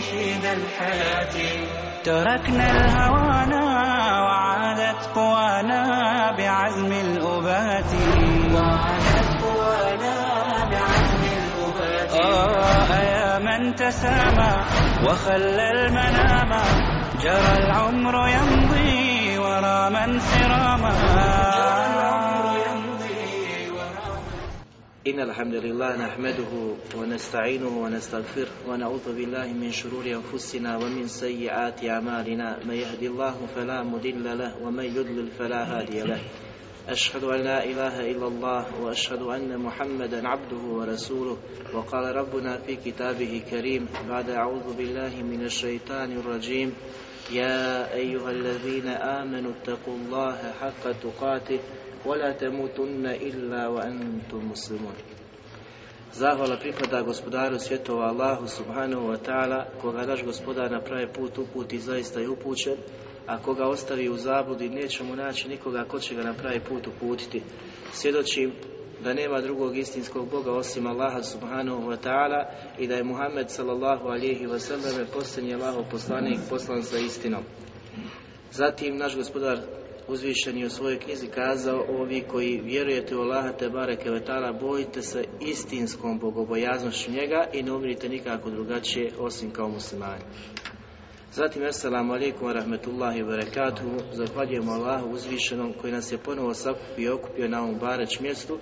نشيد الحياة تركنا الهوانا وعادت قوانا بعزم الأبات وعادت قوانا بعزم الأبات آه يا من تسامى وخلى المنام جرى العمر يمضي ورا من العمر إن الحمد لله نحمده ونستعينه ونستغفره ونعوذ بالله من شرور أنفسنا ومن سيئات أعمالنا من يهدي الله فلا مضل له ومن يضلل فلا هادي له أشهد أن لا إله إلا الله وأشهد أن محمدا عبده ورسوله وقال ربنا في كتابه كريم بعد أعوذ بالله من الشيطان الرجيم يا أيها الذين آمنوا اتقوا الله حق تقاته وَلَا تَمُوتُنَّ إِلَّا وَأَنْتُمْ مُسْلِمُونَ Zahvala pripada gospodaru svjetova Allahu subhanahu wa ta'ala koga naš gospodar na pravi put uputi zaista je upućen a koga ostavi u zabudi nećemo naći nikoga ko će ga na pravi put uputiti. Svjedočim da nema drugog istinskog Boga osim Allaha subhanahu wa ta'ala i da je Muhammed sallallahu alihi sallam posljednji Allahov poslanik poslan za istinom. Zatim naš gospodar uzvišeni je u svojoj knjizi kazao ovi koji vjerujete u Allaha te bareke vetala bojite se istinskom bogobojaznošću njega i ne umirite nikako drugačije osim kao muslimani. Zatim, assalamu alaikum wa rahmetullahi wa zahvaljujemo Allahu uzvišenom koji nas je ponovo sakupio i okupio na ovom bareć mjestu,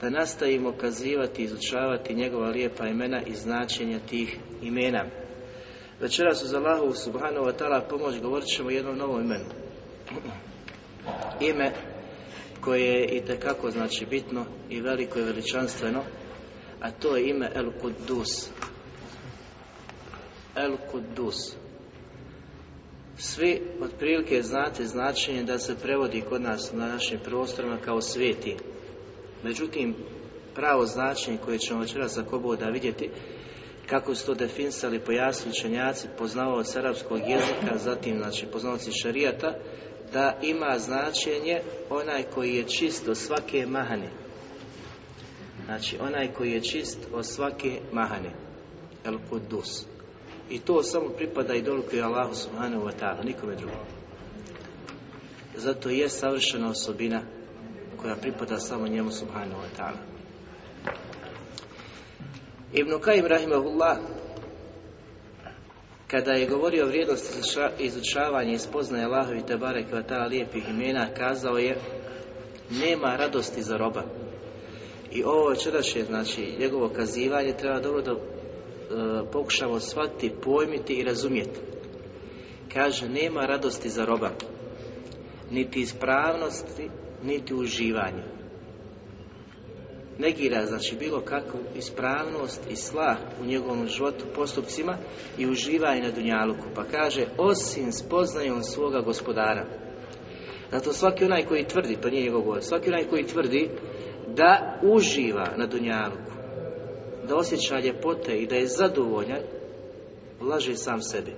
da nastavimo kazivati i izučavati njegova lijepa imena i značenja tih imena. Večeras uz Allahu subhanahu wa ta'ala pomoć govorit ćemo o jednom novom imenu ime koje je itekako znači bitno i veliko i veličanstveno, a to je ime El Kudus. El Kudus. Svi otprilike znate značenje da se prevodi kod nas na našim prostorima kao sveti. Međutim, pravo značenje koje ćemo večeras za koboda vidjeti kako su to definisali pojasni učenjaci, od arapskog jezika, zatim znači poznavaoci šarijata, da ima značenje onaj koji je čist od svake mahane. Znači, onaj koji je čist od svake mahane. El Kudus. I to samo pripada i doliko je Allahu subhanahu wa ta'ala, nikome drugom. Zato je savršena osobina koja pripada samo njemu subhanahu wa ta'ala. Ibn Kajim rahimahullah kada je govorio o vrijednosti izučavanja i spoznaje Allahovi Tebare Kvatala lijepih imena, kazao je nema radosti za roba. I ovo večerašnje, znači, njegovo kazivanje treba dobro da e, pokušamo shvatiti, pojmiti i razumjeti. Kaže, nema radosti za roba, niti ispravnosti, niti uživanja negira znači bilo kakvu ispravnost i sla u njegovom životu postupcima i uživa i na dunjaluku pa kaže osim spoznajom svoga gospodara zato svaki onaj koji tvrdi pa nije njegov govor svaki onaj koji tvrdi da uživa na dunjaluku da osjeća ljepote i da je zadovoljan laže sam sebi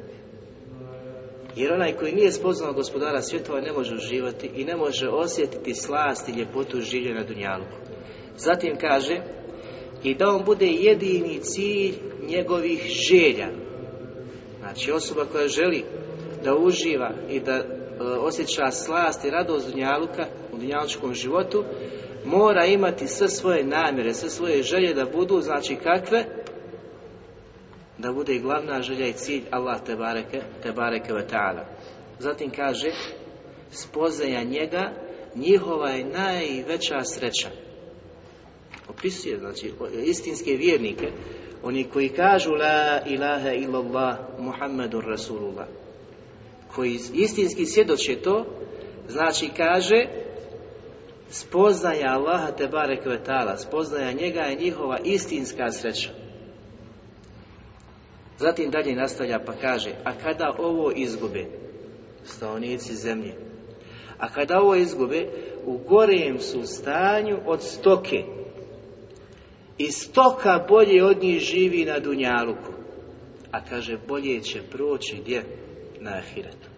jer onaj koji nije spoznao gospodara svjetova ne može uživati i ne može osjetiti slast i ljepotu življenja na dunjaluku Zatim kaže i da on bude jedini cilj njegovih želja. Znači osoba koja želi da uživa i da e, osjeća slast i radost dunjaluka u dunjalučkom životu mora imati sve svoje namjere, sve svoje želje da budu, znači kakve? Da bude i glavna želja i cilj Allah te bareke, te ve Zatim kaže, spoznaja njega, njihova je najveća sreća opisuje, znači istinske vjernike, oni koji kažu la ilaha illallah Muhammedur Rasulullah, koji istinski svjedoče to, znači kaže spoznaja Allaha te barek vetala, spoznaja njega je njihova istinska sreća. Zatim dalje nastavlja pa kaže, a kada ovo izgube stanovnici zemlje, a kada ovo izgube, u gorijem su stanju od stoke, i stoka bolje od njih živi na Dunjaluku. A kaže, bolje će proći gdje? Na Ahiretu.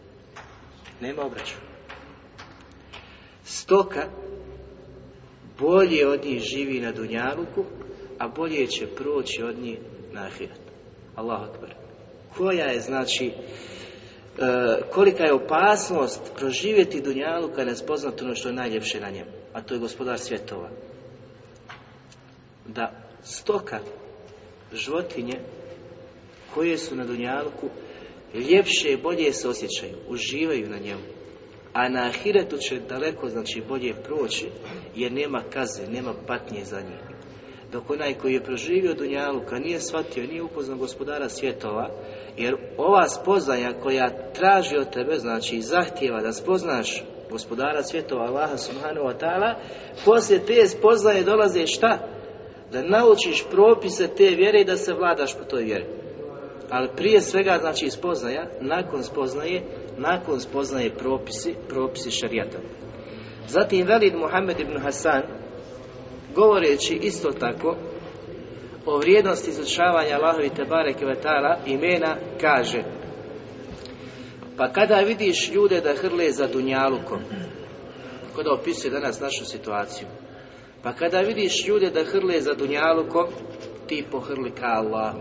Nema obračuna. Stoka bolje od njih živi na Dunjaluku, a bolje će proći od njih na Ahiretu. Allah Koja je, znači, e, kolika je opasnost proživjeti Dunjaluka je spoznato ono što je najljepše na njemu, a to je gospodar svjetova da stoka životinje koje su na dunjalku ljepše i bolje se osjećaju, uživaju na njemu. A na ahiretu će daleko, znači, bolje proći, jer nema kaze, nema patnje za njih. Dok onaj koji je proživio Dunjaluka nije shvatio, nije upoznao gospodara svjetova, jer ova spoznaja koja traži od tebe, znači, zahtjeva da spoznaš gospodara svjetova, Allaha subhanahu wa ta'ala, poslije te spoznaje dolaze šta? da naučiš propise te vjere i da se vladaš po toj vjeri. Ali prije svega, znači, spoznaja, nakon spoznaje, nakon spoznaje propisi, propisi šarijata. Zatim Velid Muhammed ibn Hasan, govoreći isto tako o vrijednosti izučavanja Allahovi Tebare Kvetala imena, kaže Pa kada vidiš ljude da hrle za dunjalukom, kada opisuje danas našu situaciju, pa kada vidiš ljude da hrle za Dunjaluko, ti pohrli ka Allah.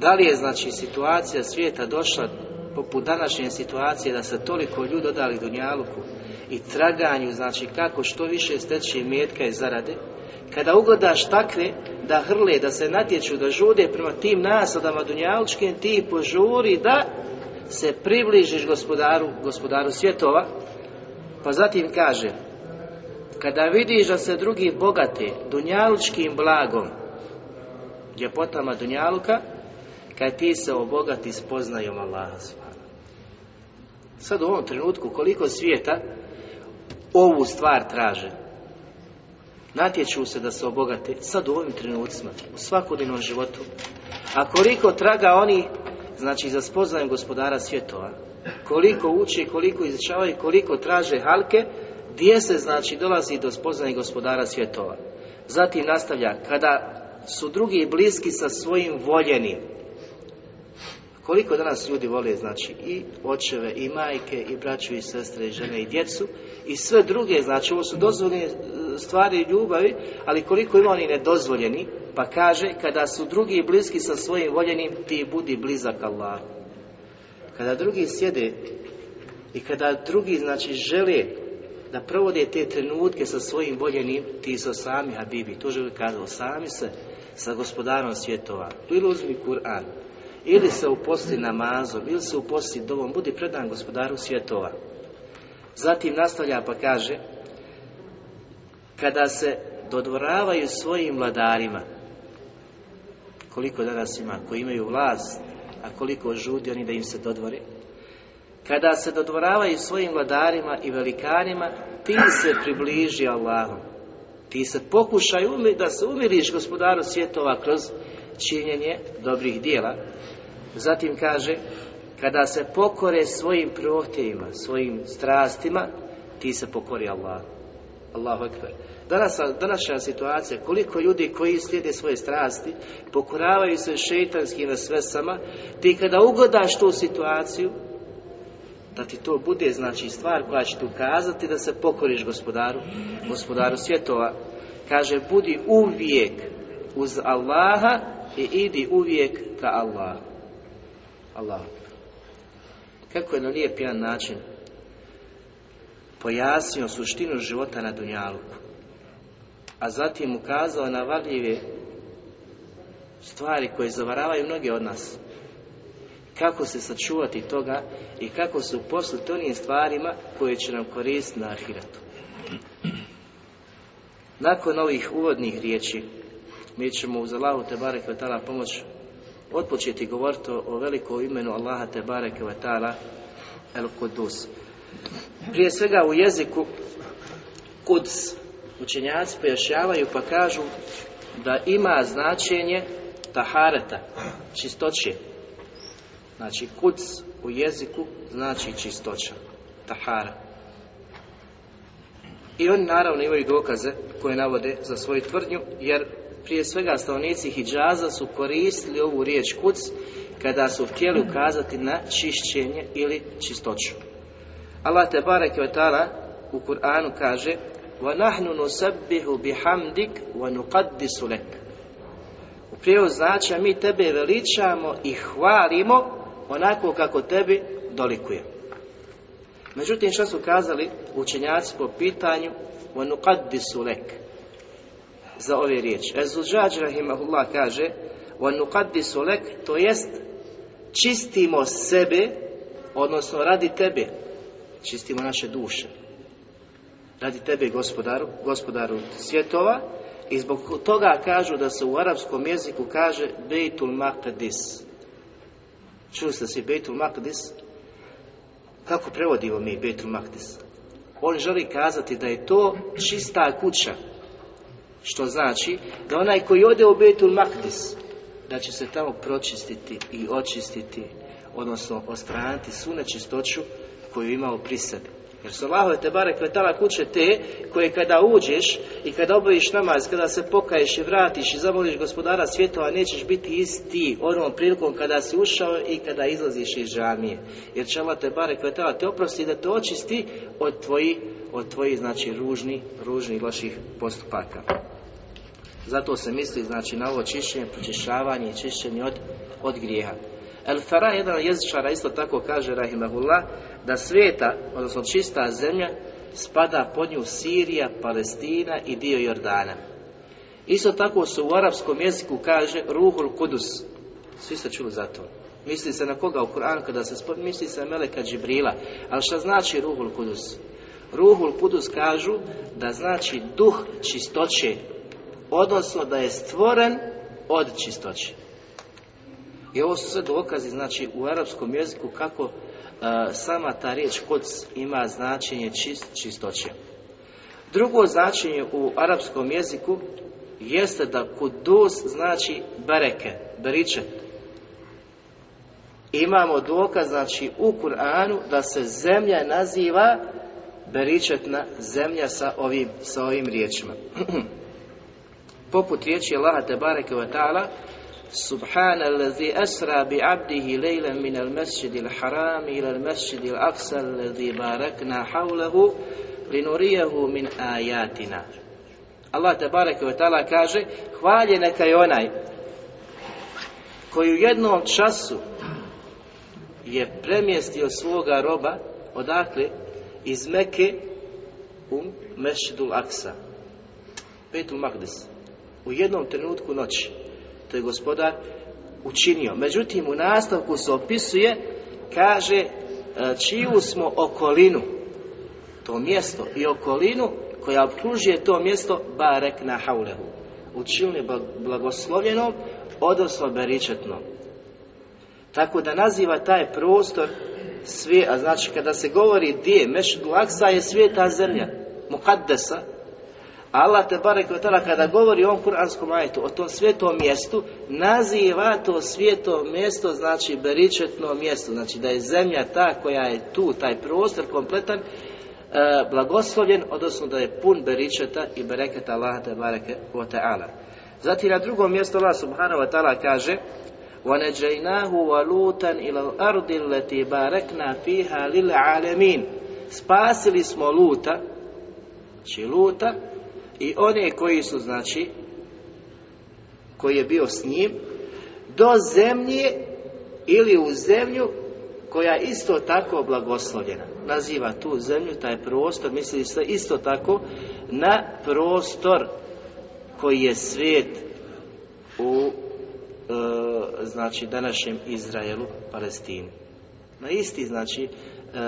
Da li je znači situacija svijeta došla poput današnje situacije da se toliko ljudi odali dunjaluku i traganju, znači kako što više steći metka i zarade, kada ugledaš takve da hrle, da se natječu, da žude prema tim nasadama dunjalučkim, ti požuri da se približiš gospodaru, gospodaru svjetova, pa zatim kaže kada vidiš da se drugi bogate dunjalučkim blagom, ljepotama dunjaluka, kad ti se obogati spoznajom Allaha Sad u ovom trenutku koliko svijeta ovu stvar traže. Natječu se da se obogate sad u ovim trenucima, u svakodnevnom životu. A koliko traga oni, znači za spoznajem gospodara svjetova, koliko uči, koliko i koliko traže halke gdje se znači dolazi do spoznaje gospodara svjetova. Zatim nastavlja, kada su drugi bliski sa svojim voljenim. Koliko danas ljudi vole, znači, i očeve, i majke, i braću, i sestre, i žene, i djecu, i sve druge, znači, ovo su dozvoljene e, stvari ljubavi, ali koliko ima oni nedozvoljeni, pa kaže, kada su drugi bliski sa svojim voljenim, ti budi blizak Allah. Kada drugi sjede i kada drugi, znači, žele da provode te trenutke sa svojim voljenim, ti su sami, Habibi, to je kazao, sami se sa gospodarom svjetova. Ili uzmi Kur'an, ili se uposti namazom, ili se uposti dovom, budi predan gospodaru svjetova. Zatim nastavlja pa kaže, kada se dodvoravaju svojim vladarima, koliko danas ima, koji imaju vlast, a koliko žudi oni da im se dodvore, kada se dodvoravaju svojim vladarima i velikanima, ti se približi Allahom. Ti se pokušaj da se umiriš gospodaru svjetova kroz činjenje dobrih dijela. Zatim kaže, kada se pokore svojim prohtjevima, svojim strastima, ti se pokori Allah. Allahu ekber. Danas, današnja situacija, koliko ljudi koji slijede svoje strasti, pokoravaju se šeitanskim svesama, ti kada ugodaš tu situaciju, da ti to bude znači stvar koja će ti ukazati da se pokoriš gospodaru, gospodaru svjetova. Kaže, budi uvijek uz Allaha i idi uvijek ka Allah. Allah. Kako je na lijep jedan način pojasnio suštinu života na Dunjaluku, a zatim ukazao na varljive stvari koje zavaravaju mnoge od nas kako se sačuvati toga i kako se uposliti onim stvarima koje će nam koristiti na ahiratu. Nakon ovih uvodnih riječi mi ćemo uz Allahu Tebare Kvetala pomoć otpočeti govoriti o velikom imenu Allaha Tebare Kvetala El Kudus. Prije svega u jeziku Kuds učenjaci pojašnjavaju pa kažu da ima značenje tahareta, čistoće, Znači kuc u jeziku znači čistoća, tahara. I oni naravno imaju dokaze koje navode za svoju tvrdnju, jer prije svega stanovnici Hidžaza su koristili ovu riječ kuc kada su htjeli ukazati na čišćenje ili čistoću. Allah te barek u Kur'anu kaže وَنَحْنُ نُسَبِّهُ wa وَنُقَدِّسُ lek U prijevodu znači mi tebe veličamo i hvalimo onako kako tebi dolikuje. Međutim, što su kazali učenjaci po pitanju وَنُقَدِّسُ لَكَ za ove riječi. Ezuđađ rahimahullah kaže وَنُقَدِّسُ لَكَ to jest čistimo sebe odnosno radi tebe čistimo naše duše radi tebe gospodaru, gospodaru svjetova i zbog toga kažu da se u arapskom jeziku kaže Beitul Maqdis Čuli ste svi Betul Makdis? Kako prevodimo mi Betul Makdis? On želi kazati da je to čista kuća. Što znači da onaj koji ode u Betul Maktis, da će se tamo pročistiti i očistiti, odnosno ostraniti svu nečistoću koju je imao pri jer su Allahove te bare kvetala kuće te koje kada uđeš i kada obaviš namaz, kada se pokaješ i vratiš i zamoliš gospodara svjetova, nećeš biti isti onom prilikom kada si ušao i kada izlaziš iz žamije. Jer će Allah te bare kvetala te oprosti da te očisti od tvojih od tvoji, znači ružni, ružnih loših postupaka. Zato se misli znači na ovo čišćenje, pročišavanje, i čišćenje od, od grijeha. El Fara, jedan od jezičara, isto tako kaže, rahimahullah, da svijeta, odnosno čista zemlja, spada pod nju Sirija, Palestina i dio Jordana. Isto tako se u arapskom jeziku kaže Ruhul Kudus. Svi ste čuli za to. Misli se na koga u Kur'anu kada se spod, misli se na Meleka Džibrila. Ali šta znači Ruhul Kudus? Ruhul Kudus kažu da znači duh čistoće, odnosno da je stvoren od čistoće. I ovo su sve dokazi, znači, u arapskom jeziku kako e, sama ta riječ kod ima značenje čist, čistoće. Drugo značenje u arapskom jeziku jeste da kudus znači bereke, beričet. Imamo dokaz, znači, u Kur'anu da se zemlja naziva beričetna zemlja sa ovim, sa ovim riječima. Poput riječi Allaha te bareke ta'ala Subhana allazi asra bi abdihi lejlan min al masjidil harami ila al masjidil aqsa allazi barakna hawlahu linurijahu min ajatina. Allah te wa ta'ala kaže, hvalje neka je onaj koji u jednom času je premjestio svoga roba, odakle, iz Meke u Mešidul Aksa, Petul Magdis, u jednom trenutku noći to je gospodar učinio. Međutim, u nastavku se opisuje, kaže e, čiju smo okolinu, to mjesto i okolinu koja obkružuje to mjesto barek na haulehu. Učinili blagoslovljenom, odnosno beričetnom. Tako da naziva taj prostor svijet, a znači kada se govori gdje, Mešid Aksa je svijeta zemlja, Muhaddesa, Allah te barek kada govori o ovom kuranskom ajetu o tom svetom mjestu, naziva to svijeto mjesto, znači beričetno mjesto, znači da je zemlja ta koja je tu, taj prostor kompletan, e, blagoslovljen, odnosno da je pun beričeta i bereketa Allah te bareke ta'ala. Zatim na drugom mjestu Allah subhanahu wa ta'ala kaže وَنَجَيْنَاهُ وَلُوتًا إِلَى الْأَرْضِ الَّتِي بَارَكْنَا فِيهَا لِلْعَالَمِينَ Spasili smo Luta, znači Luta, i one koji su znači koji je bio s njim do zemlje ili u zemlju koja je isto tako blagoslovljena. Naziva tu zemlju, taj prostor, misli se isto tako na prostor koji je svijet u e, znači današnjem Izraelu, Palestini. Na isti znači E,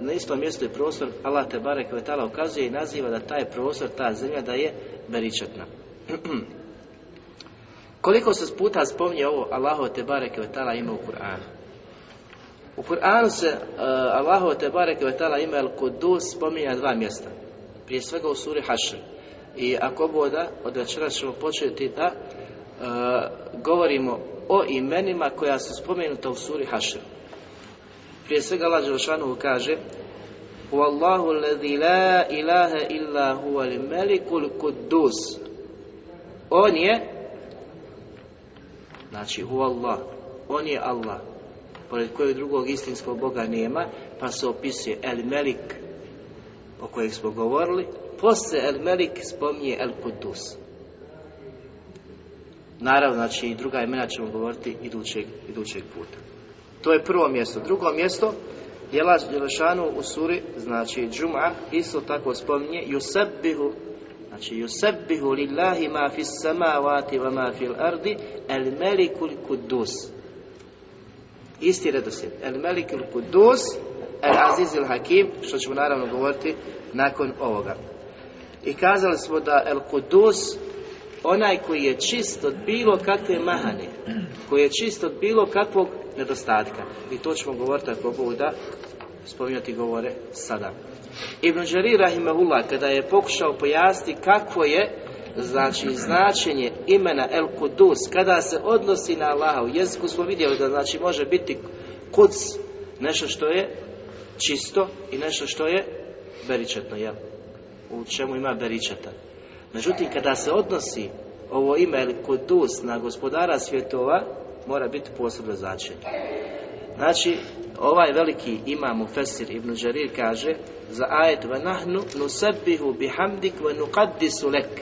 na istom mjestu je prostor Allah te bare tala ukazuje i naziva da taj prostor, ta zemlja da je beričetna. Koliko se puta spominje ovo Allaho te bare tala ima u Kur'anu? U Kur'anu se e, Allaho te bare tala ima El Kudus spominja dva mjesta. Prije svega u suri Hašr. I ako boda, od večera ćemo početi da e, govorimo o imenima koja su spomenuta u suri Hašr. Prije svega Allah Želšanu kaže Wallahu alladhi la ilaha illa huwa al On je znači Allah on je Allah pored kojeg drugog istinskog Boga nema, pa se opisuje El Melik o kojeg smo govorili, poslije El Melik spominje El Kudus Naravno, znači i druga imena ćemo govoriti idućeg, idućeg puta. To je prvo mjesto. Drugo mjesto, Laž Đelešanu u suri, znači džuma, isto tako spominje, Jusebihu znači Jusebihu lillahi ma fis samavati wa ma fil ardi, el melikul kudus. Isti redosljed El melikul kudus, el azizil hakim, što ćemo naravno govoriti nakon ovoga. I kazali smo da el kudus, onaj koji je čist od bilo kakve mahane, koji je čist od bilo kakvog nedostatka. I to ćemo govoriti ako buda da spominjati govore sada. Ibn Đari Rahimahullah kada je pokušao pojasniti kako je znači značenje imena El Kudus kada se odnosi na Allaha u jeziku smo vidjeli da znači može biti kuc nešto što je čisto i nešto što je beričetno jel? u čemu ima beričeta međutim kada se odnosi ovo ime El Kudus na gospodara svjetova mora biti posebno značenje. Znači, ovaj veliki imam u Fesir ibn kaže za ajet nahnu nusabbihu bihamdik wa nuqaddisu lek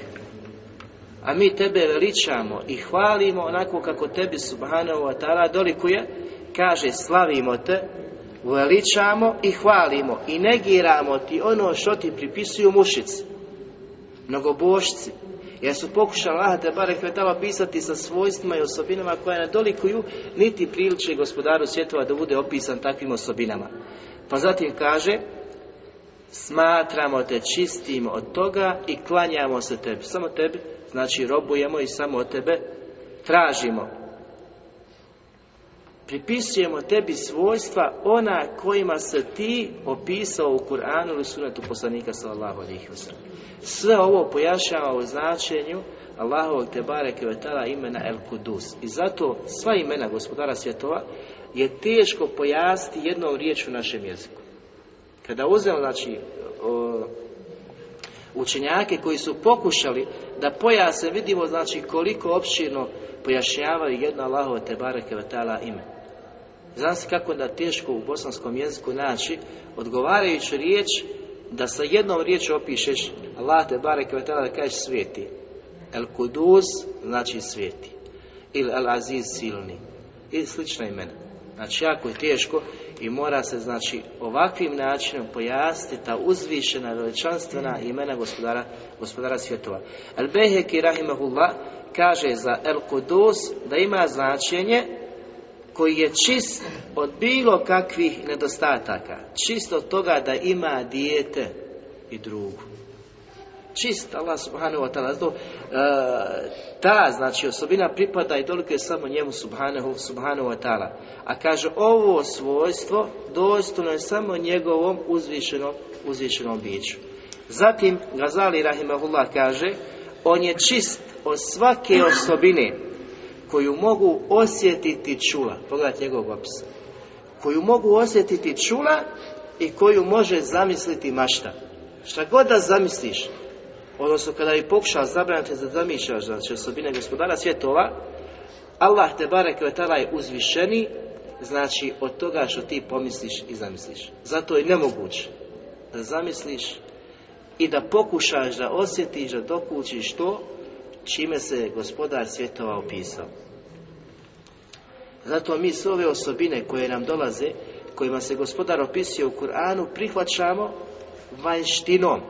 a mi tebe veličamo i hvalimo onako kako tebi subhanahu wa ta'ala dolikuje kaže slavimo te veličamo i hvalimo i negiramo ti ono što ti pripisuju mušici mnogobošci jer su pokušali Allah te barek pisati sa svojstvima i osobinama koja ne dolikuju niti priliče gospodaru svjetova da bude opisan takvim osobinama. Pa zatim kaže smatramo te čistim od toga i klanjamo se tebi, samo tebi, znači robujemo i samo od tebe tražimo pripisujemo tebi svojstva ona kojima se ti opisao u Kur'anu ili sunetu poslanika sallallahu alejhi Sve ovo pojašava u značenju Allahovog te bareke imena El Kudus. I zato sva imena gospodara svjetova je teško pojasniti jednom riječu u našem jeziku. Kada uzem znači o, učenjake koji su pokušali da pojasne, vidimo znači koliko opširno pojašnjavaju jedno Allahove te bareke ime. Znam se kako da teško u bosanskom jeziku naći odgovarajuću riječ da sa jednom riječ opišeš Allah te bare ve da kažeš sveti. El Kudus znači sveti. Ili El Aziz silni. I slična imena. Znači jako je teško i mora se znači ovakvim načinom pojasniti ta uzvišena veličanstvena imena gospodara, gospodara svjetova. El Beheki Rahimahullah kaže za El Kudus da ima značenje koji je čist od bilo kakvih nedostataka, čist od toga da ima dijete i drugu. Čist Allah subhanahu wa ta'ala. E, ta znači osobina pripada i toliko je samo njemu subhanahu, subhanahu wa ta'ala. A kaže ovo svojstvo dostojno je samo njegovom uzvišenom, uzvišenom biću. Zatim Gazali rahimahullah kaže on je čist od svake osobine koju mogu osjetiti čula, pogledajte njegov opis, koju mogu osjetiti čula i koju može zamisliti mašta. Šta god da zamisliš, odnosno kada bi pokušao zabraniti da zamišljaš, znači osobine gospodara svjetova, Allah te barek je uzvišeni, znači od toga što ti pomisliš i zamisliš. Zato je nemoguće da zamisliš i da pokušaš da osjetiš, da dokućiš to čime se gospodar svjetova opisao. Zato mi sve ove osobine koje nam dolaze, kojima se gospodar opisuje u Kur'anu, prihvaćamo vanjštinom.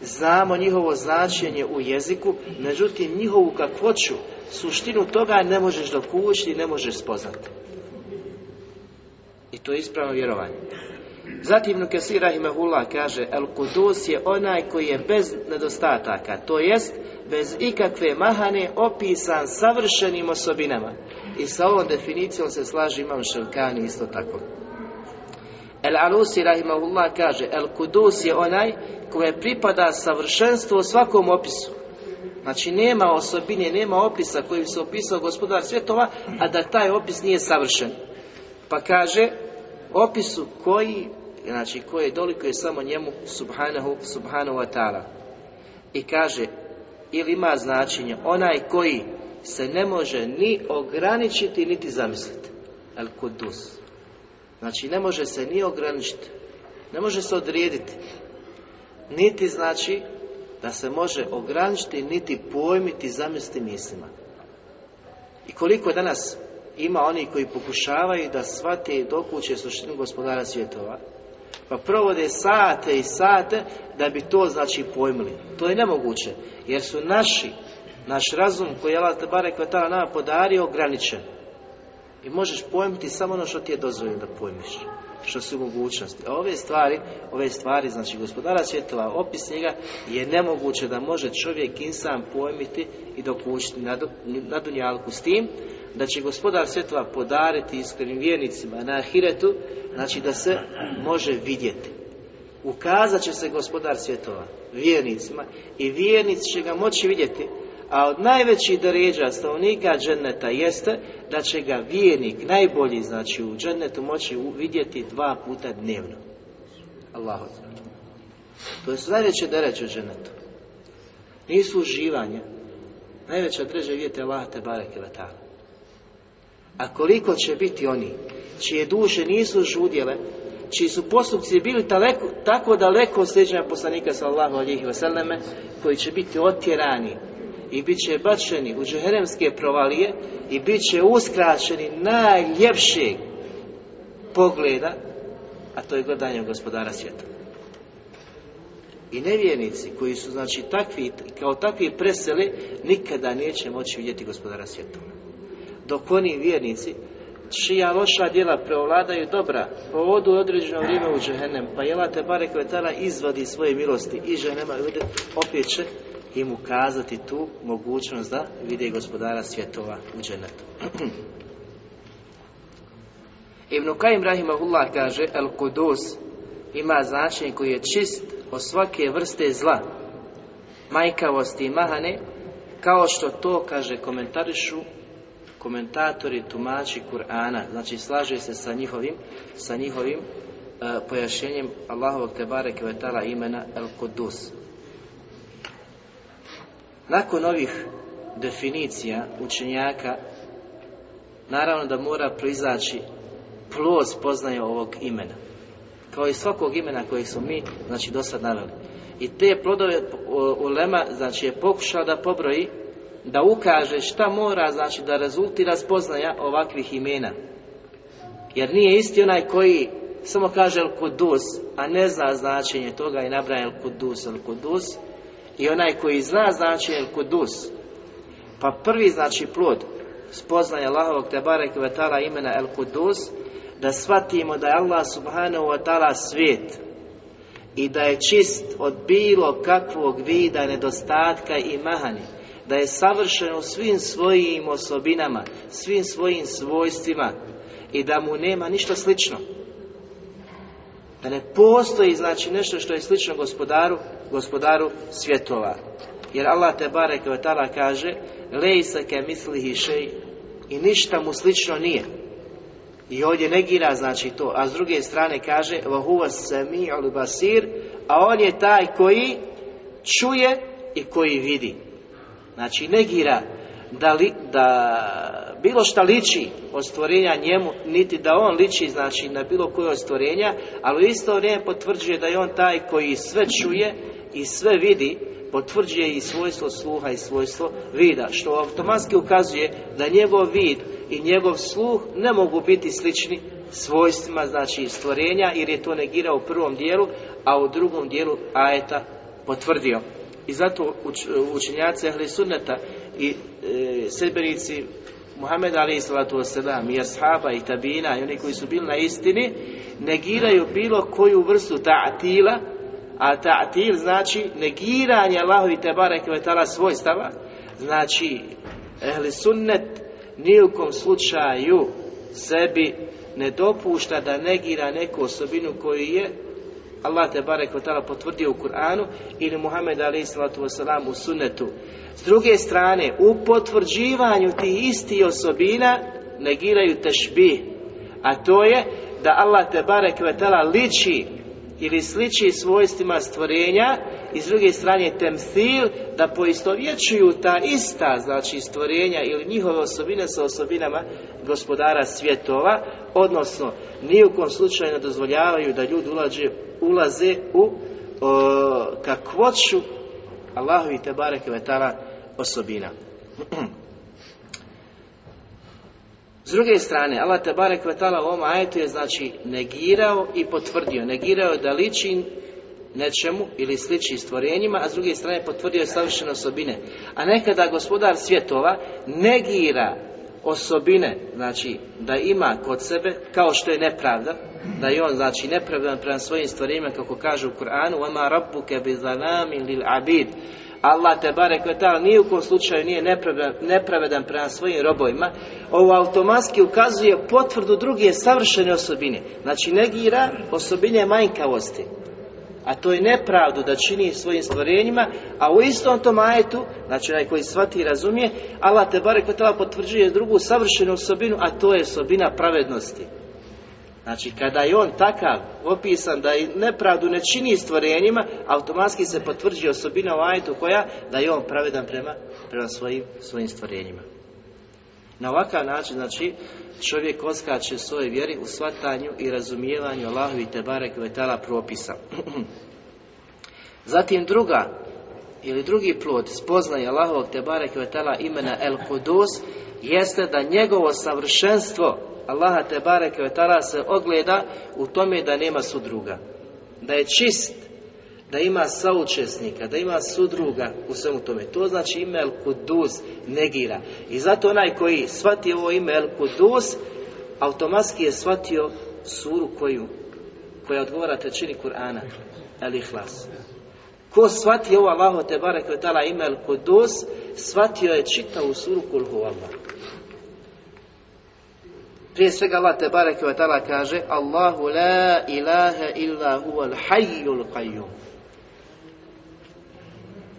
Znamo njihovo značenje u jeziku, međutim njihovu kakvoću, suštinu toga ne možeš dokući i ne možeš spoznati. I to je ispravno vjerovanje. Zatim Nukesir Rahimahullah kaže El Kudus je onaj koji je bez nedostataka, to jest bez ikakve mahane opisan savršenim osobinama. I sa ovom definicijom se slaži Imam Šelkani isto tako. El Alusi Rahimahullah kaže El Kudus je onaj koji pripada savršenstvu u svakom opisu. Znači nema osobine, nema opisa kojim se opisao gospodar svjetova, a da taj opis nije savršen. Pa kaže, opisu koji znači koje je samo njemu subhanahu subhanahu wa ta'ala i kaže ili ima značenje onaj koji se ne može ni ograničiti niti zamisliti el kudus znači ne može se ni ograničiti ne može se odrijediti niti znači da se može ograničiti niti pojmiti zamisliti mislima i koliko danas ima oni koji pokušavaju da shvate i dokuće suštinu gospodara svjetova pa provode sate i sate da bi to znači pojmili. To je nemoguće, jer su naši, naš razum koji je Allah Tebare Kvetala nama podario ograničen. I možeš pojmiti samo ono što ti je dozvoljeno da pojmiš, što su mogućnosti. A ove stvari, ove stvari, znači gospodara svjetova, opis njega je nemoguće da može čovjek insan pojmiti i dok na, na dunjalku s tim, da će gospodar svjetova podariti iskrenim vjernicima na ahiretu Znači da se može vidjeti. Ukazat će se gospodar svjetova vjernicima i vjernici će ga moći vidjeti. A od najvećih deređa stavnika dženeta jeste da će ga vjernik, najbolji znači u džennetu, moći vidjeti dva puta dnevno. Allahu To je najveće deređe u dženetu. Nisu uživanja. Najveća je vidjeti Allah te bareke vatala. A koliko će biti oni čije duše nisu žudjele, čiji su postupci bili daleko, tako daleko od sljeđenja poslanika sallahu alihi vseleme, koji će biti otjerani i bit će bačeni u džeheremske provalije i bit će uskraćeni najljepšeg pogleda, a to je gledanje gospodara svijeta. I nevjernici koji su znači takvi, kao takvi preseli, nikada neće moći vidjeti gospodara svijeta. Dok oni vjernici čija loša djela preovladaju dobra, povodu određeno vrijeme u džehennem, pa te bare kvetala izvadi svoje milosti i ženema ljudi opet će im ukazati tu mogućnost da vide gospodara svjetova u džennetu. Ibn Kajim Rahimahullah kaže El Kudus ima značenje koji je čist od svake vrste zla, majkavosti i mahane, kao što to, kaže, komentarišu komentatori tumači Kur'ana, znači slaže se sa njihovim, sa njihovim e, pojašnjenjem Allahovog Tebare Kvetala imena El kudus Nakon ovih definicija učenjaka, naravno da mora proizaći plus poznaje ovog imena. Kao i svakog imena kojeg smo mi, znači, do sad naveli. I te plodove Ulema, znači, je pokušao da pobroji da ukaže šta mora znači da rezultira spoznaja ovakvih imena. Jer nije isti onaj koji samo kaže El Kudus, a ne zna značenje toga i nabraja El Kudus, El Kudus, i onaj koji zna značenje El Kudus, pa prvi znači plod spoznaje Allahovog Tebarek Vatala imena El Kudus, da shvatimo da je Allah Subhanahu Wa Ta'ala svijet i da je čist od bilo kakvog vida nedostatka i mahani da je savršen u svim svojim osobinama, svim svojim svojstvima i da mu nema ništa slično. Da ne postoji znači nešto što je slično gospodaru, gospodaru svjetova. Jer Allah te barek vatala kaže Lejsa ke misli i ništa mu slično nije. I ovdje negira znači to, a s druge strane kaže mi sami basir, a on je taj koji čuje i koji vidi. Znači negira da, li, da bilo šta liči od stvorenja njemu, niti da on liči znači na bilo koje od stvorenja, ali u isto vrijeme potvrđuje da je on taj koji sve čuje i sve vidi, potvrđuje i svojstvo sluha i svojstvo vida, što automatski ukazuje da njegov vid i njegov sluh ne mogu biti slični svojstvima, znači stvorenja, jer je to negirao u prvom dijelu, a u drugom dijelu ajeta potvrdio. I zato učenjaci Ahli Sunneta i e, sedbenici Muhammed Ali Salatu i Ashaba i Tabina i oni koji su bili na istini negiraju bilo koju vrstu ta'atila a ta'atil znači negiranje Allahovi Tebare Kvetala svojstava znači Ehli Sunnet ni u slučaju sebi ne dopušta da negira neku osobinu koju je Allah te barek otala potvrdio u Kur'anu ili Muhammed alaih u sunnetu. S druge strane, u potvrđivanju tih isti osobina negiraju tešbih, a to je da Allah te barek liči ili sliči svojstvima stvorenja i s druge strane temsil da poistovjećuju ta ista znači stvorenja ili njihove osobine sa osobinama gospodara svjetova odnosno ni u slučaju ne dozvoljavaju da ljudi ulaze u kakvoću Allahovi te bareke osobina S druge strane, Allah te kvetala u ovom ajetu je znači negirao i potvrdio. Negirao je da liči nečemu ili sliči stvorenjima, a s druge strane potvrdio je savršene osobine. A nekada gospodar svjetova negira osobine, znači da ima kod sebe, kao što je nepravda, da je on znači nepravdan prema svojim stvarima, kako kaže u Kur'anu, وَمَا رَبُّكَ بِذَنَامِ لِلْعَبِيدِ Allah te barek nije ni u kom slučaju nije nepravedan, nepravedan prema svojim robovima, ovo automatski ukazuje potvrdu druge savršene osobine. Znači negira osobine manjkavosti. A to je nepravdu da čini svojim stvorenjima, a u istom tom ajetu, znači onaj koji shvati i razumije, Allah te barek potvrđuje drugu savršenu osobinu, a to je osobina pravednosti. Znači kada je on takav opisan da je nepravdu ne čini stvorenjima, automatski se potvrđuje osobina u ajetu koja da je on pravedan prema, prema svojim, svojim stvorenjima. Na ovakav način, znači, čovjek oskače svoje vjeri u svatanju i razumijevanju Allahovi te barek vetala propisa. Zatim druga ili drugi plod spoznaje Allahovog te barek imena El Kudus jeste da njegovo savršenstvo Allaha te bareke vetala se ogleda u tome da nema sudruga, da je čist, da ima saučesnika, da ima sudruga u svemu tome. To znači ime El Kudus negira. I zato onaj koji shvati ovo ime El Kudus, automatski je shvatio suru koju, koja odgovara trećini Kur'ana, El Ihlas. Ko shvati ovo Allaha te bareke vetala ime El Kudus, shvatio je čitavu suru Kulhu Allah. Prije svega Allah te bareke ve kaže: Allahu la ilaha illa huwal hayyul qayyum.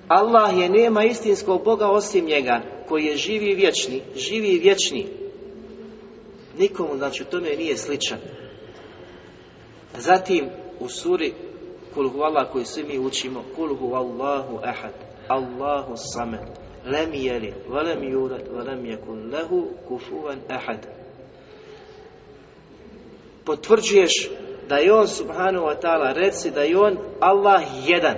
Allah je nema istinskog Boga osim njega koji je živi i vječni, živi i vječni. Nikomu znači to tome nije sličan. Zatim u suri Kul Allah koji svi mi učimo Kul Allahu ahad Allahu samet. Lem jeli, velem jurat, velem jekun lehu kufuvan ahad potvrđuješ da je on subhanahu wa ta'ala reci da je on Allah jedan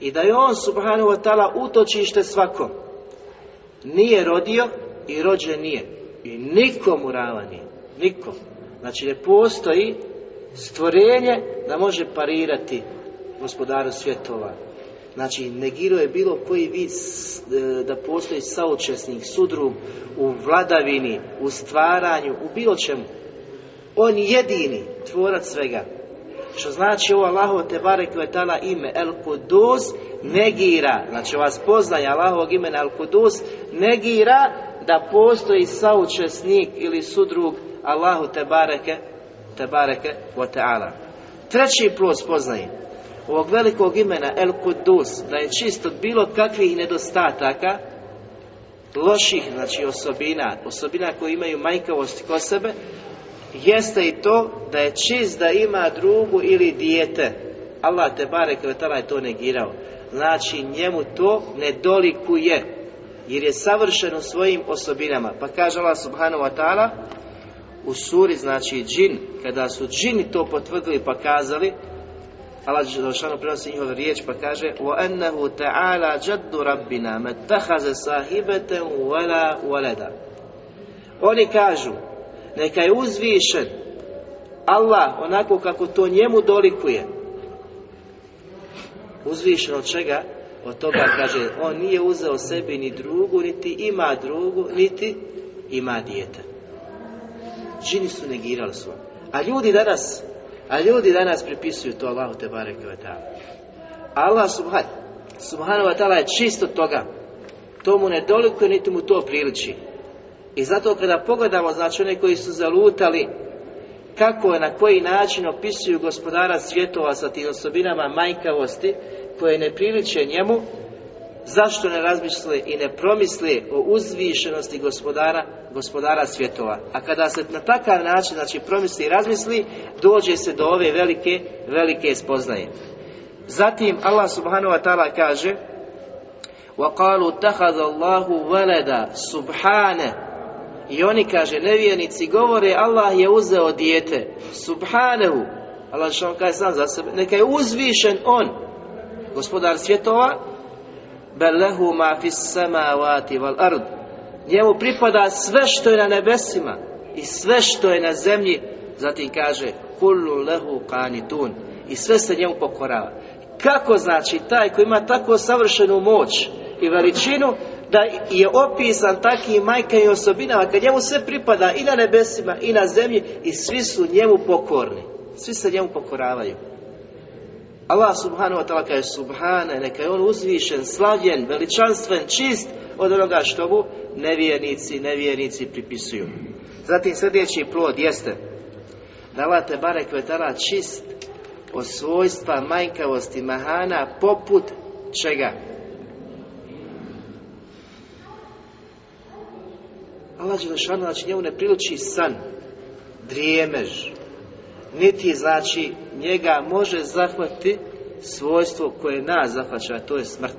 i da je on subhanahu wa ta'ala utočište svakom nije rodio i rođen nije i u rava nije nikom znači ne postoji stvorenje da može parirati gospodaru svjetova znači je bilo koji vid e, da postoji saučesnik sudrug u vladavini u stvaranju u bilo čemu on je jedini tvorac svega. Što znači ovo Allahu te je tada ime El Kudus negira, znači vas poznaje Allahovog imena El Kudus negira da postoji saučesnik ili sudrug Allahu te bareke te bareke ta'ala. Treći plus poznaje ovog velikog imena El Kudus da je čist od bilo kakvih nedostataka loših znači osobina, osobina koje imaju majkavost ko sebe, jeste i to da je čist da ima drugu ili dijete. Allah te barek je to negirao. Znači njemu to ne dolikuje jer je savršen u svojim osobinama. Pa kaže Allah subhanahu wa ta'ala u suri znači džin, kada su džini to potvrdili pa kazali Allah Đelšanu prenosi njihove riječ pa kaže وَأَنَّهُ تَعَالَ جَدُّ رَبِّنَا مَتَّحَزَ صَاحِبَةً وَلَا وَلَدَ Oni kažu neka je uzvišen Allah onako kako to njemu dolikuje. Uzvišen od čega? Od toga kaže, on nije uzeo sebi ni drugu, niti ima drugu, niti ima dijete. Žini su negirali su. A ljudi danas, a ljudi danas pripisuju to Allahu te bareke ve Allah subhan, subhanahu wa je čisto toga. To mu ne dolikuje, niti mu to priliči. I zato kada pogledamo, znači one koji su zalutali kako na koji način opisuju gospodara svjetova sa tim osobinama majkavosti koje ne priliče njemu, zašto ne razmisle i ne promisle o uzvišenosti gospodara, gospodara svjetova. A kada se na takav način znači, promisli i razmisli, dođe se do ove velike, velike spoznaje. Zatim Allah subhanahu wa ta'ala kaže وَقَالُوا تَحَذَ اللَّهُ وَلَدَ سُبْحَانَهُ i oni, kaže, nevjernici govore Allah je uzeo dijete. Subhanehu. Allah što kaže sam za sebe. Neka je uzvišen on. Gospodar svjetova. Belehu ma fis samavati val ard. Njemu pripada sve što je na nebesima i sve što je na zemlji. Zatim kaže kullu lehu kanitun. I sve se njemu pokorava. Kako znači taj koji ima tako savršenu moć i veličinu da je opisan takvim majkama i osobinama, kad njemu sve pripada i na nebesima i na zemlji i svi su njemu pokorni. Svi se njemu pokoravaju. Allah subhanahu wa ta'ala kaže subhane, neka je on uzvišen, slavljen, veličanstven, čist od onoga što mu nevjernici, nevjernici pripisuju. Zatim sljedeći plod jeste da Allah te čist od svojstva majkavosti mahana poput čega? Allah Želešanu, znači njemu ne priluči san, drijemež, niti znači njega može zahvati svojstvo koje nas zahvaća, a to je smrt.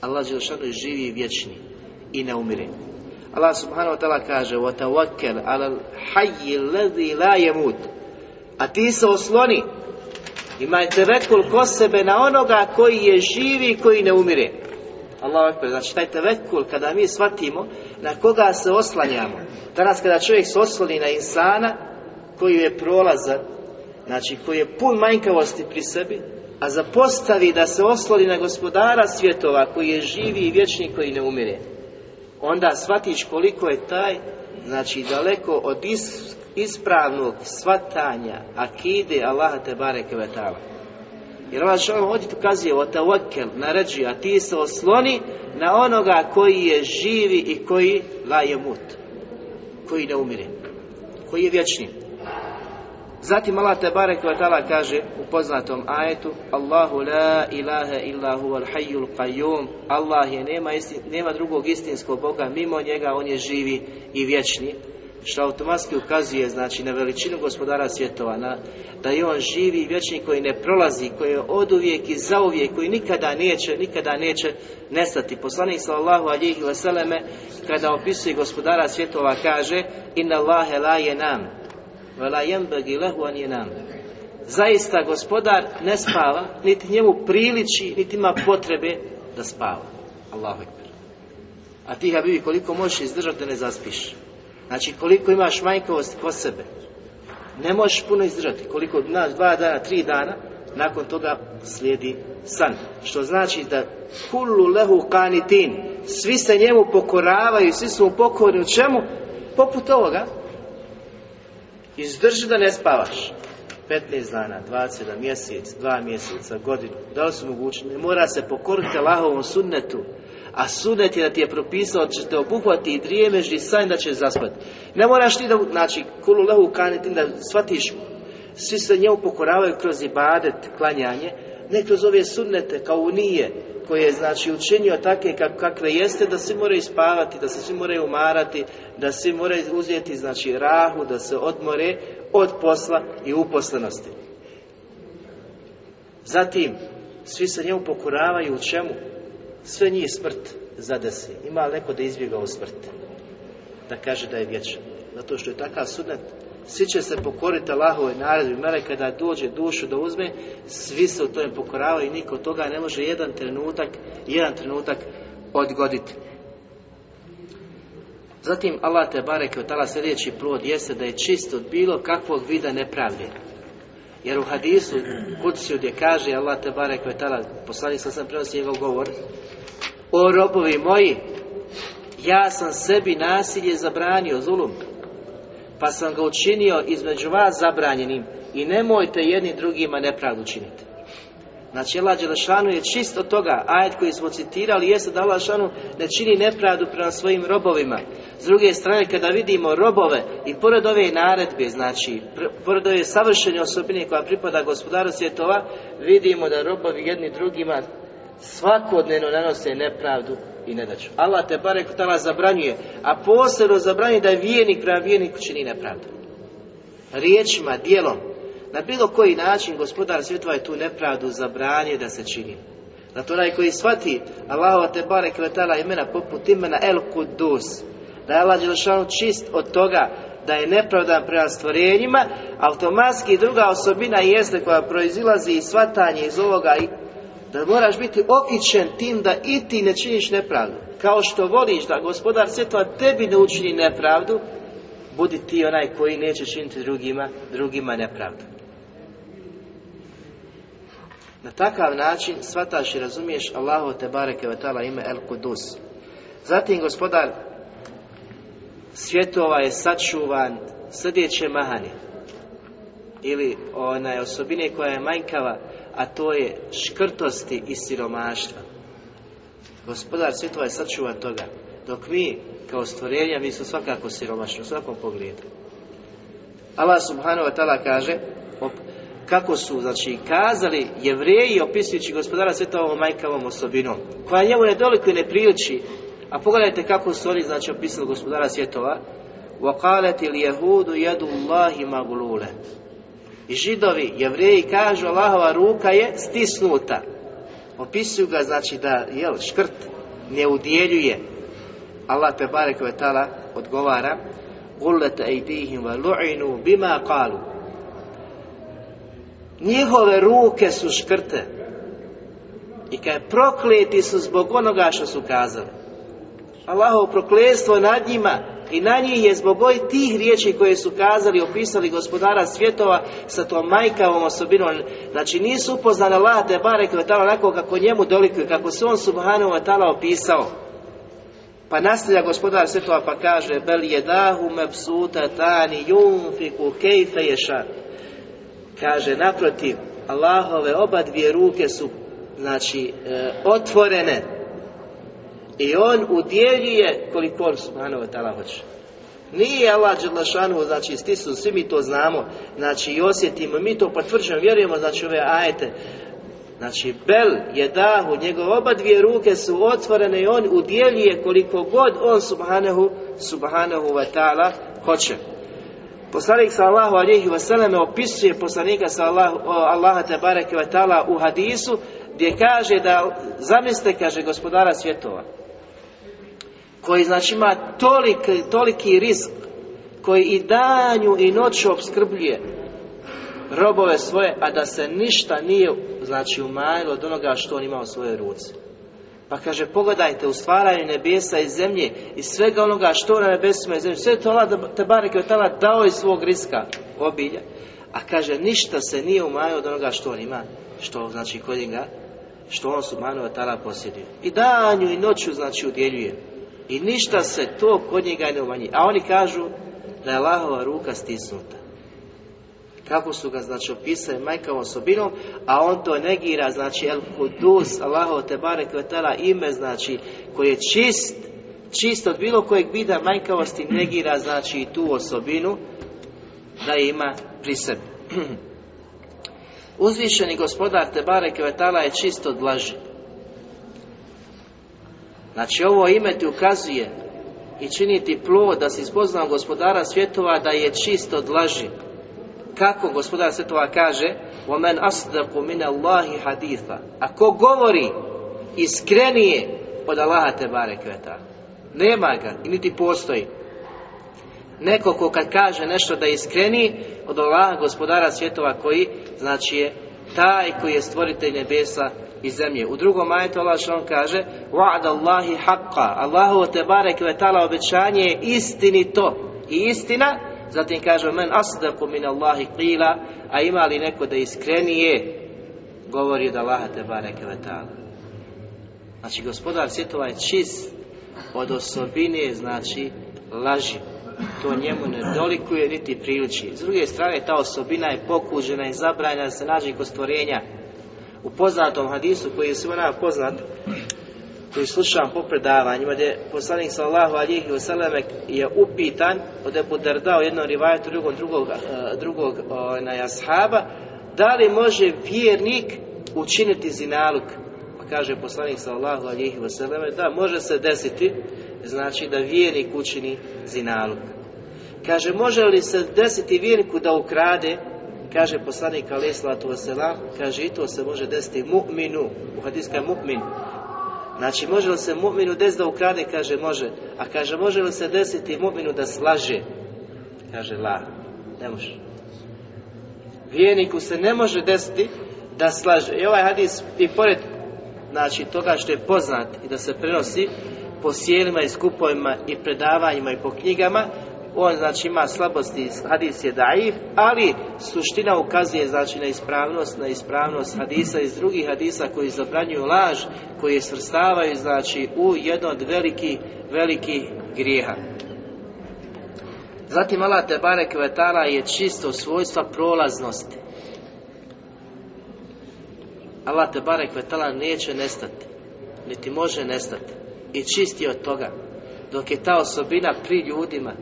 Allah Đelšanu je živi i vječni i ne umire. Allah subhanahu wa ta'ala kaže وَتَوَكَّلْ عَلَى الْحَيِّ الَّذِي لَا يَمُوتُ A ti se osloni imajte vekul ko sebe na onoga koji je živi i koji ne umire. Allah znači taj tevekul kada mi shvatimo na koga se oslanjamo. Danas kada čovjek se osloni na insana koji je prolazan, znači koji je pun manjkavosti pri sebi, a zapostavi da se osloni na gospodara svjetova koji je živi i vječni koji ne umire, onda shvatiš koliko je taj, znači daleko od ispravnog svatanja akide Allaha te bareke jer ovaj čovjek ovdje pokazuje o na a ti se osloni na onoga koji je živi i koji la mut, koji ne umire, koji je vječni. Zatim Allah te Kvetala kaže u poznatom ajetu Allahu la ilaha illa huval hayyul qayyum Allah je nema, nema drugog istinskog Boga mimo njega on je živi i vječni što automatski ukazuje znači na veličinu gospodara svjetova, na, da je on živi i vječni koji ne prolazi, koji je oduvijek i zauvijek, koji nikada neće, nikada neće nestati. Poslanik sallallahu alihi vseleme kada opisuje gospodara svjetova kaže Inna la je nam, Zaista gospodar ne spava, niti njemu priliči, niti ima potrebe da spava. Allahu A ti, Habibi, koliko možeš izdržati da ne zaspiš? Znači koliko imaš manjkavost kod sebe, ne možeš puno izdržati. Koliko nas dva dana, tri dana, nakon toga slijedi san. Što znači da kullu lehu kanitin, svi se njemu pokoravaju, svi su mu pokorni u čemu? Poput ovoga, izdrži da ne spavaš. 15 dana, 20 mjesec, dva mjeseca, godinu, da li su mogući? mora se pokoriti lahovom sunnetu, a sunet je da ti je propisao da će te obuhvati i drijemež i sanj da će zaspati. Ne moraš ti da, znači, kulu lehu da shvatiš, svi se njemu pokoravaju kroz ibadet, klanjanje, ne kroz ove sudnete kao unije koje je znači učinio takve kakve jeste da svi moraju spavati, da se svi moraju umarati, da svi moraju uzeti znači rahu, da se odmore od posla i uposlenosti. Zatim, svi se njemu pokoravaju u čemu? sve njih smrt zadesi. Ima neko da izbjegao smrt. Da kaže da je vječan. Zato što je takav sunet. Svi će se pokoriti Allahove naredbi. Mele kada dođe dušu da uzme, svi se u tome pokoravaju i niko toga ne može jedan trenutak, jedan trenutak odgoditi. Zatim Allah te bareke od tala sljedeći plod jeste da je čist od bilo kakvog vida nepravde. Jer u hadisu Kuciju gdje kaže Allah te barek vetala, poslanik sam sam prenosi njegov govor, o robovi moji, ja sam sebi nasilje zabranio, zulum, pa sam ga učinio između vas zabranjenim i nemojte jedni drugima nepravdu činiti. Znači Allah Đelešanu je čisto toga, ajet koji smo citirali jeste da Allah ne čini nepravdu prema svojim robovima. S druge strane kada vidimo robove i pored ove naredbe, znači pored ove savršene osobine koja pripada gospodaru svjetova, vidimo da robovi jedni drugima svakodnevno nanose nepravdu i nedaću. Allah te barek tala zabranjuje, a posebno zabranjuje da vijenik prema vijeniku čini nepravdu. Riječima, dijelom, na bilo koji način gospodar svjetova je tu nepravdu zabranje da se čini. Zato onaj koji shvati Allahova te bare kvetala imena poput imena El Kudus, da je Allah Đelšanu čist od toga da je nepravdan prema stvorenjima, automatski druga osobina jeste koja proizilazi iz shvatanje iz ovoga da moraš biti okićen tim da i ti ne činiš nepravdu. Kao što voliš da gospodar svjetova tebi ne učini nepravdu, budi ti onaj koji neće činiti drugima, drugima nepravdu. Na takav način svataš i razumiješ Allahu te bareke vetala ime El Kudus. Zatim gospodar svjetova je sačuvan srdeće mahani ili onaj osobine koja je manjkava, a to je škrtosti i siromaštva. Gospodar svjetova je sačuvan toga, dok mi kao stvorenja mi smo svakako siromašni u svakom pogledu. Allah subhanahu wa ta'ala kaže kako su znači kazali jevreji opisujući gospodara sveta majkavom osobinom koja njemu ne doliko i ne priliči a pogledajte kako su oni znači opisali gospodara svjetova وَقَالَتِ الْيَهُودُ يَدُ اللَّهِ مَغْلُولَ I židovi, jevreji kažu Allahova ruka je stisnuta. Opisuju ga znači da jel, škrt ne udjeljuje. Allah te barek odgovara قُلَّتَ اَيْدِيهِمْ وَلُعِنُوا bima قَالُوا Njihove ruke su škrte. I kaj prokleti su zbog onoga što su kazali. Allahov prokletstvo nad njima i na njih je zbog ovih tih riječi koje su kazali, opisali gospodara svjetova sa tom majkavom osobinom. Znači nisu upoznali Allah te barek vatala onako kako njemu dolikuje, kako se on subhanahu vatala opisao. Pa nastavlja gospodar svjetova pa kaže Bel jedahu mebsuta tani junfiku kejfe ješan Kaže, naprotiv, Allahove oba dvije ruke su, znači, e, otvorene. I on udjeljuje koliko on subhanahu wa ta'ala hoće. Nije Allah Đelešanu, znači stisu, svi mi to znamo, znači i osjetimo, mi to potvrđujemo, vjerujemo, znači ove ajete. Znači, Bel je dahu, njegove oba dvije ruke su otvorene i on udjeljuje koliko god on subhanahu, subhanahu wa ta'ala hoće. Poslanik sallahu alihi vaseleme opisuje poslanika sallahu, Allaha tebareke vatala u hadisu gdje kaže da zamislite kaže gospodara svjetova koji znači ima toliki, toliki koji i danju i noću obskrbljuje robove svoje, a da se ništa nije znači umajilo od onoga što on ima u svojoj ruci. Pa kaže, pogledajte u stvaranju nebesa i zemlje i svega onoga što na nebesima i zemlji. Sve to Allah te bareke tala dao iz svog riska, obilja. A kaže, ništa se nije umanjilo od onoga što on ima, što znači kod njega, što on subhanahu od tala posjedio. I danju i noću znači udjeljuje. I ništa se to kod njega ne umanji. A oni kažu da je Allahova ruka stisnuta kako su ga znači opisali majkavom osobinom, a on to negira, znači El Kudus, Allaho te barek ime znači koji je čist, čist od bilo kojeg bida, majkavosti negira znači i tu osobinu da ima pri sebi. Uzvišeni gospodar Tebare Kvetala je čist od laži. Znači ovo ime ti ukazuje i ti plod da si spoznao gospodara svjetova da je čist od laži kako gospodar svjetova kaže وَمَنْ أَصْدَقُ مِنَ اللَّهِ حَدِيثًا A ko govori iskrenije od Allaha te Nema ga niti postoji. Neko ko kad kaže nešto da je od Allaha gospodara svjetova koji znači je taj koji je stvoritelj nebesa i zemlje. U drugom majetu Allah što on kaže وَعَدَ اللَّهِ حَقَّ Allahu te obećanje je istinito. I istina Zatim kaže men asdaku min Allahi qila, a ima li neko da iskrenije govori da Allah te bareke Znači gospodar svjetova je čist od osobine, znači laži. To njemu ne dolikuje niti priliči. S druge strane ta osobina je pokužena i zabranjena da se nađe kod stvorenja. U poznatom hadisu koji je svima poznat, koji slušam po predavanjima, gdje poslanik sallahu i wasallam je upitan od je jednom rivajetu drugog, eh, drugog onaj, da li može vjernik učiniti zinaluk? Pa kaže poslanik sallahu i wasallam, da može se desiti, znači da vjernik učini zinaluk. Kaže, može li se desiti vjerniku da ukrade? Kaže poslanik alijih kaže i to se može desiti mu'minu, u hadijskom mu'minu. Znači, može li se mu'minu desiti da ukrade? Kaže, može. A kaže, može li se desiti mu'minu da slaže? Kaže, la. Ne može. Vijeniku se ne može desiti da slaže. I ovaj hadis, i pored znači, toga što je poznat i da se prenosi po sjelima i skupovima i predavanjima i po knjigama, on znači ima slabosti, hadis je daif, ali suština ukazuje znači na ispravnost, na ispravnost hadisa iz drugih hadisa koji zabranjuju laž, koji svrstavaju znači u jedno od veliki, veliki grijeha. Zatim alate Tebare Kvetala je čisto svojstva prolaznosti. Alate Tebare Kvetala neće nestati, niti može nestati. I čisti od toga, dok je ta osobina pri ljudima,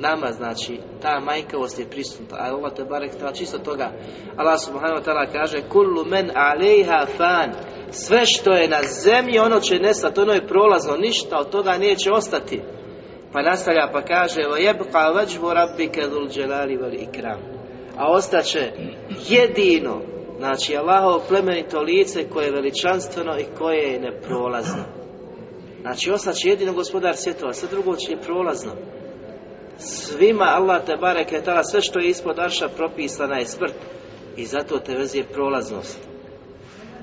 nama znači ta majkavost je prisutna a Allah te barek ta čisto toga Allah subhanahu wa ta'ala kaže kullu men alejha fan sve što je na zemlji ono će nestati ono je prolazno ništa od toga neće ostati pa nastavlja pa kaže rabbika dhul jalali wal ikram a ostaće jedino znači Allahov plemenito lice koje je veličanstveno i koje je neprolazno znači ostaće jedino gospodar svjetova sve drugo će je prolazno svima Allah te bareke tala sve što je ispod arša propisana je smrt i zato te vezije prolaznost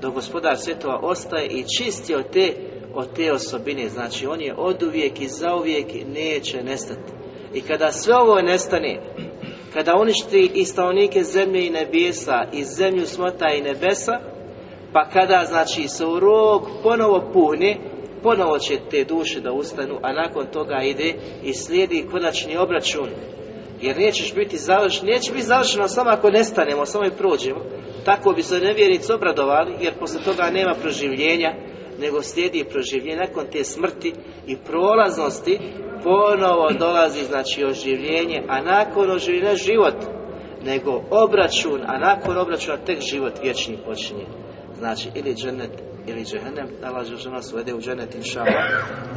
dok gospodar svjetova ostaje i čisti od te, od te osobine znači on je oduvijek i zauvijek neće nestati i kada sve ovo nestane kada uništi i stanovnike zemlje i nebesa i zemlju smota i nebesa pa kada znači se u rok ponovo puni ponovo će te duše da ustanu, a nakon toga ide i slijedi konačni obračun. Jer nećeš biti završen, neće biti završeno samo ako nestanemo, samo i prođemo. Tako bi se nevjernici obradovali, jer posle toga nema proživljenja, nego slijedi proživljenje nakon te smrti i prolaznosti ponovo dolazi znači oživljenje, a nakon oživljenja život, nego obračun, a nakon obračuna tek život vječni počinje. Znači, ili žrnet ili džehennem, Allah Žešana svede u dženet i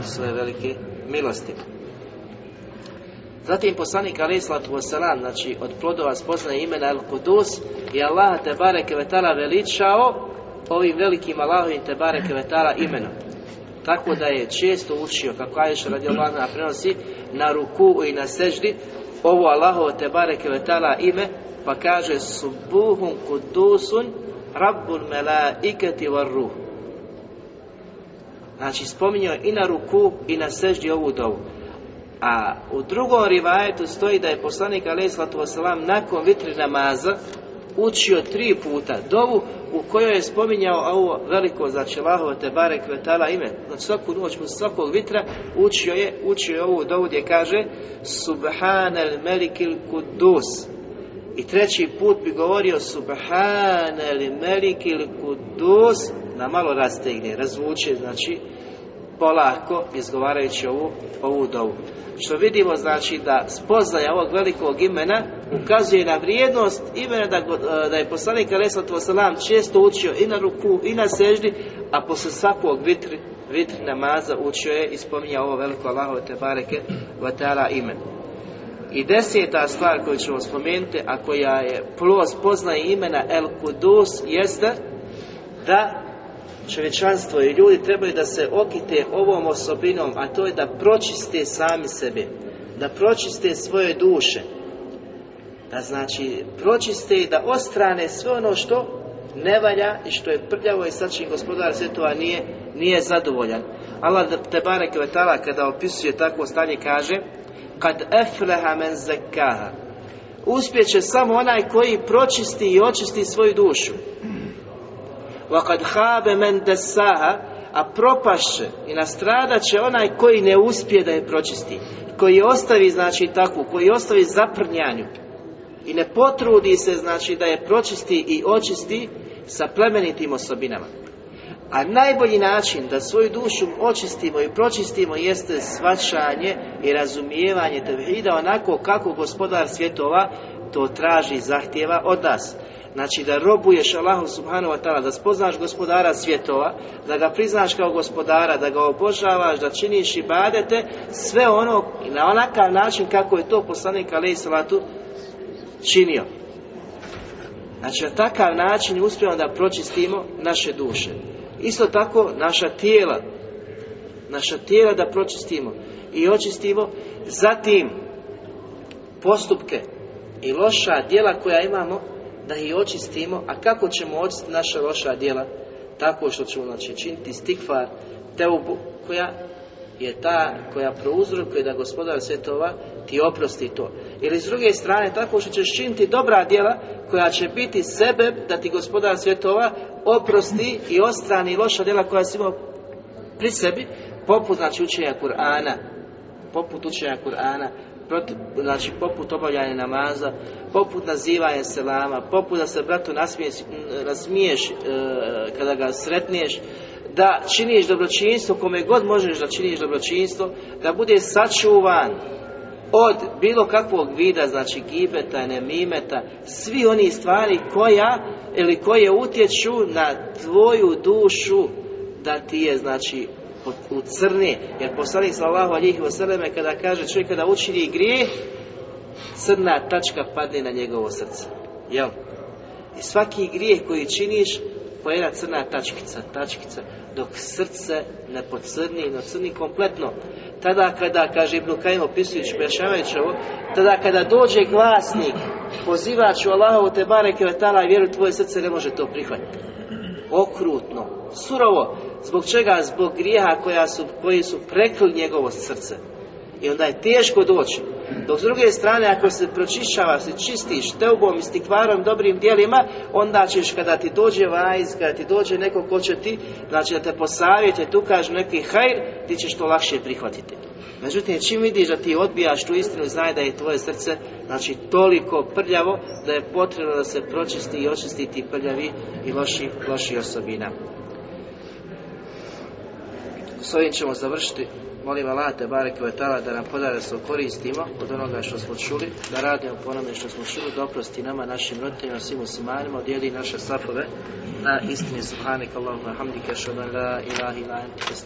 svoje velike milosti. Zatim poslanik Ali Islatu Vosalam, znači od plodova spoznaje imena El Kudus i Allah te bare kevetala veličao ovim velikim Allahovim te bare kevetara imenom. Tako da je često učio, kako Ajša radi Allah prenosi, na ruku i na seždi ovo Allahovo te bare ime, pa kaže Subuhum Kudusun Rabbul Melaiketi varuhu Znači spominjao i na ruku i na seždi ovu dovu. A u drugom rivajetu stoji da je poslanik alaihissalatu wasalam nakon vitri namaza učio tri puta dovu u kojoj je spominjao ovo veliko znači Allahovo tebare, kvetala, ime. Znači svaku noć svakog vitra učio je, učio ovu dovu gdje kaže subhanel melikil kudus. I treći put bi govorio subhanel melikil kudus na malo rastegne, razvuče, znači polako izgovarajući ovu, ovu dovu. Što vidimo znači da spoznaja ovog velikog imena ukazuje na vrijednost imena da, e, da je poslanik Alesat selam često učio i na ruku i na seždi, a poslije svakog vitri, vitri namaza učio je i spominja ovo veliko Allahove Tebareke Vatara imen. I deseta stvar koju ćemo spomenuti, a koja je plus poznaje imena El Kudus, jeste da čovječanstvo i ljudi trebaju da se okite ovom osobinom, a to je da pročiste sami sebe, da pročiste svoje duše, da znači pročiste i da ostrane sve ono što ne valja i što je prljavo i sačin gospodar svjetova nije, nije zadovoljan. Allah te barek kada opisuje takvo stanje kaže kad efleha men zekaha uspjeće samo onaj koji pročisti i očisti svoju dušu وَقَدْ خَابَ مَنْ دَسَّاهَا A propaše i nastradat će onaj koji ne uspije da je pročisti Koji ostavi znači takvu, koji ostavi zaprnjanju I ne potrudi se znači da je pročisti i očisti sa plemenitim osobinama a najbolji način da svoju dušu očistimo i pročistimo jeste svačanje i razumijevanje tevhida onako kako gospodar svjetova to traži, zahtjeva od nas. Znači da robuješ Allahu subhanahu wa ta'ala, da spoznaš gospodara svjetova, da ga priznaš kao gospodara, da ga obožavaš, da činiš i badete, sve ono na onakav način kako je to poslanik alaih salatu činio. Znači na takav način uspijemo da pročistimo naše duše. Isto tako naša tijela, naša tijela da pročistimo i očistimo, zatim postupke i loša djela koja imamo, da ih očistimo, a kako ćemo očistiti naša loša djela? Tako što ćemo znači, činiti stikvar, teubu, koja je ta koja prouzrokuje da gospodar svjetova ti oprosti to. Ili s druge strane, tako što ćeš činiti dobra djela koja će biti sebe da ti gospodar svjetova oprosti i ostrani loša djela koja si imao pri sebi, poput znači učenja Kur'ana, poput učenja Kur'ana, znači poput obavljanja namaza, poput nazivanja selama, poput da se bratu nasmiješ, nasmiješ e, kada ga sretniješ, da činiš dobročinstvo kome god možeš da činiš dobročinstvo, da bude sačuvan od bilo kakvog vida, znači gibeta, nemimeta, svi oni stvari koja ili koje utječu na tvoju dušu da ti je znači u crne, jer poslanik sallahu alihi vseleme kada kaže čovjek kada učini grijeh, crna tačka padne na njegovo srce. Jel? I svaki grijeh koji činiš, po jedna crna tačkica, tačkica, dok srce ne pocrni, ne crni kompletno. Tada kada, kaže Ibn Kajim opisujući ovo, tada kada dođe glasnik, pozivač u Allahovu te bareke i vjeru, tvoje srce ne može to prihvatiti. Okrutno, surovo, Zbog čega? Zbog grijeha koja su, koji su prekli njegovo srce. I onda je teško doći. Dok s druge strane, ako se pročišćava, se čistiš teubom i stikvarom, dobrim dijelima, onda ćeš kada ti dođe vajz, kada ti dođe neko ko će ti, znači da te posavjeti, tu kaže neki hajr, ti ćeš to lakše prihvatiti. Međutim, čim vidiš da ti odbijaš tu istinu, znaj da je tvoje srce znači toliko prljavo da je potrebno da se pročisti i očistiti prljavi i loši, loši osobina. S ovim ćemo završiti. Molim Allah te barek vetala da nam podare se koristimo od onoga što smo čuli, da radimo po onome što smo čuli, doprosti nama, našim roditeljima, svim muslimanima, odjeli naše sapove na istini subhanik Allahumma hamdika shallallahu la ilaha